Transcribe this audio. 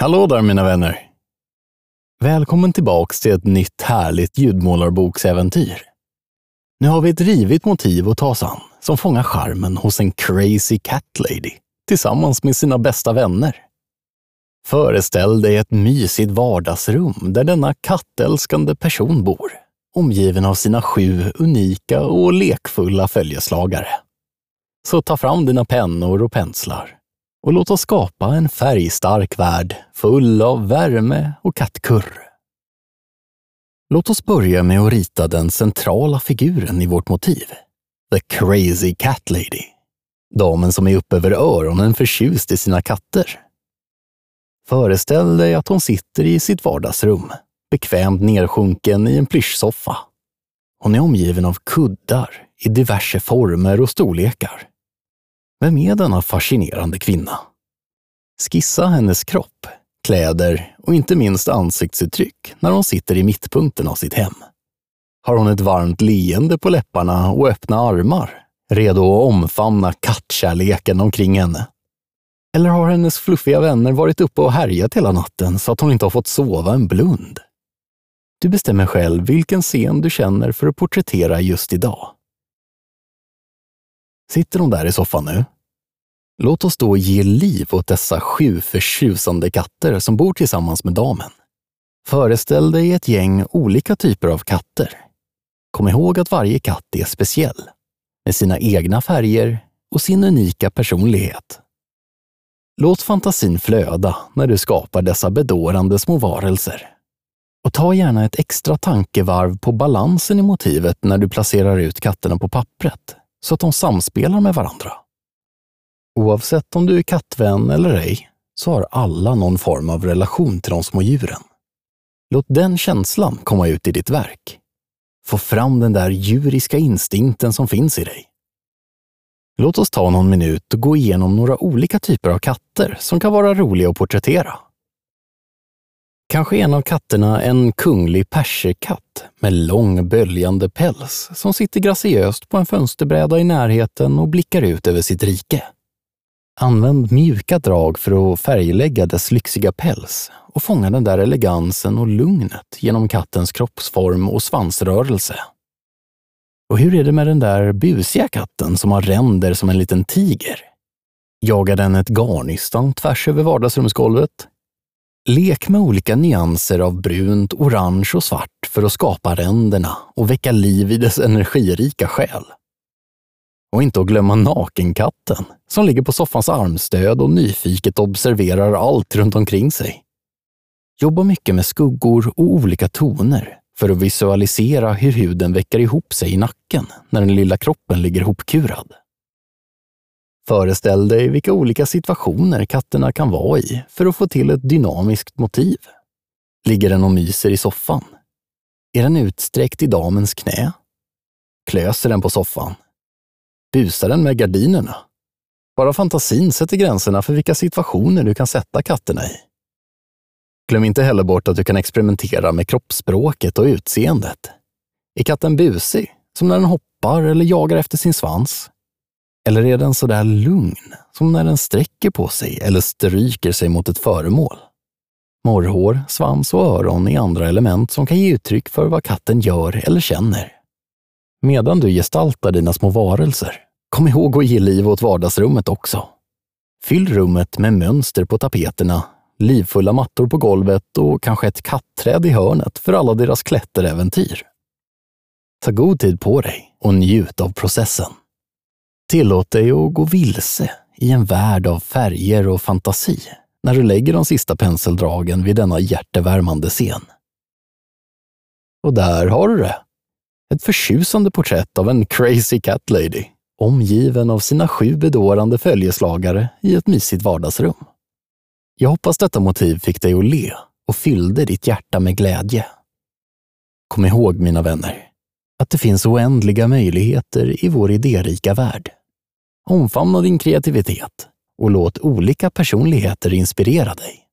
Hallå där mina vänner! Välkommen tillbaks till ett nytt härligt ljudmålarboksäventyr. Nu har vi ett rivigt motiv att ta oss an som fångar charmen hos en crazy cat lady tillsammans med sina bästa vänner. Föreställ dig ett mysigt vardagsrum där denna kattälskande person bor, omgiven av sina sju unika och lekfulla följeslagare. Så ta fram dina pennor och penslar och låt oss skapa en färgstark värld full av värme och kattkurr. Låt oss börja med att rita den centrala figuren i vårt motiv. The Crazy Cat Lady. Damen som är upp över öronen förtjust i sina katter. Föreställ dig att hon sitter i sitt vardagsrum, bekvämt nersjunken i en plyschsoffa. Hon är omgiven av kuddar i diverse former och storlekar. Vem är denna fascinerande kvinna? Skissa hennes kropp, kläder och inte minst ansiktsuttryck när hon sitter i mittpunkten av sitt hem. Har hon ett varmt leende på läpparna och öppna armar, redo att omfamna kattkärleken omkring henne? Eller har hennes fluffiga vänner varit uppe och härjat hela natten så att hon inte har fått sova en blund? Du bestämmer själv vilken scen du känner för att porträttera just idag. Sitter hon där i soffan nu? Låt oss då ge liv åt dessa sju förtjusande katter som bor tillsammans med damen. Föreställ dig ett gäng olika typer av katter. Kom ihåg att varje katt är speciell, med sina egna färger och sin unika personlighet. Låt fantasin flöda när du skapar dessa bedårande små varelser. Och ta gärna ett extra tankevarv på balansen i motivet när du placerar ut katterna på pappret så att de samspelar med varandra. Oavsett om du är kattvän eller ej, så har alla någon form av relation till de små djuren. Låt den känslan komma ut i ditt verk. Få fram den där djuriska instinkten som finns i dig. Låt oss ta någon minut och gå igenom några olika typer av katter som kan vara roliga att porträttera. Kanske en av katterna en kunglig perserkatt med lång böljande päls som sitter graciöst på en fönsterbräda i närheten och blickar ut över sitt rike. Använd mjuka drag för att färglägga dess lyxiga päls och fånga den där elegansen och lugnet genom kattens kroppsform och svansrörelse. Och hur är det med den där busiga katten som har ränder som en liten tiger? Jagar den ett garnnystan tvärs över vardagsrumsgolvet? Lek med olika nyanser av brunt, orange och svart för att skapa ränderna och väcka liv i dess energirika själ. Och inte att glömma nakenkatten, som ligger på soffans armstöd och nyfiket observerar allt runt omkring sig. Jobba mycket med skuggor och olika toner för att visualisera hur huden väcker ihop sig i nacken när den lilla kroppen ligger hopkurad. Föreställ dig vilka olika situationer katterna kan vara i för att få till ett dynamiskt motiv. Ligger den och myser i soffan? Är den utsträckt i damens knä? Klöser den på soffan Busar den med gardinerna? Bara fantasin sätter gränserna för vilka situationer du kan sätta katterna i. Glöm inte heller bort att du kan experimentera med kroppsspråket och utseendet. Är katten busig, som när den hoppar eller jagar efter sin svans? Eller är den sådär lugn, som när den sträcker på sig eller stryker sig mot ett föremål? Morrhår, svans och öron är andra element som kan ge uttryck för vad katten gör eller känner. Medan du gestaltar dina små varelser, kom ihåg att ge liv åt vardagsrummet också. Fyll rummet med mönster på tapeterna, livfulla mattor på golvet och kanske ett kattträd i hörnet för alla deras klätteräventyr. Ta god tid på dig och njut av processen. Tillåt dig att gå vilse i en värld av färger och fantasi när du lägger de sista penseldragen vid denna hjärtevärmande scen. Och där har du det. Ett förtjusande porträtt av en crazy cat lady, omgiven av sina sju bedårande följeslagare i ett mysigt vardagsrum. Jag hoppas detta motiv fick dig att le och fyllde ditt hjärta med glädje. Kom ihåg, mina vänner, att det finns oändliga möjligheter i vår idérika värld. Omfamna din kreativitet och låt olika personligheter inspirera dig.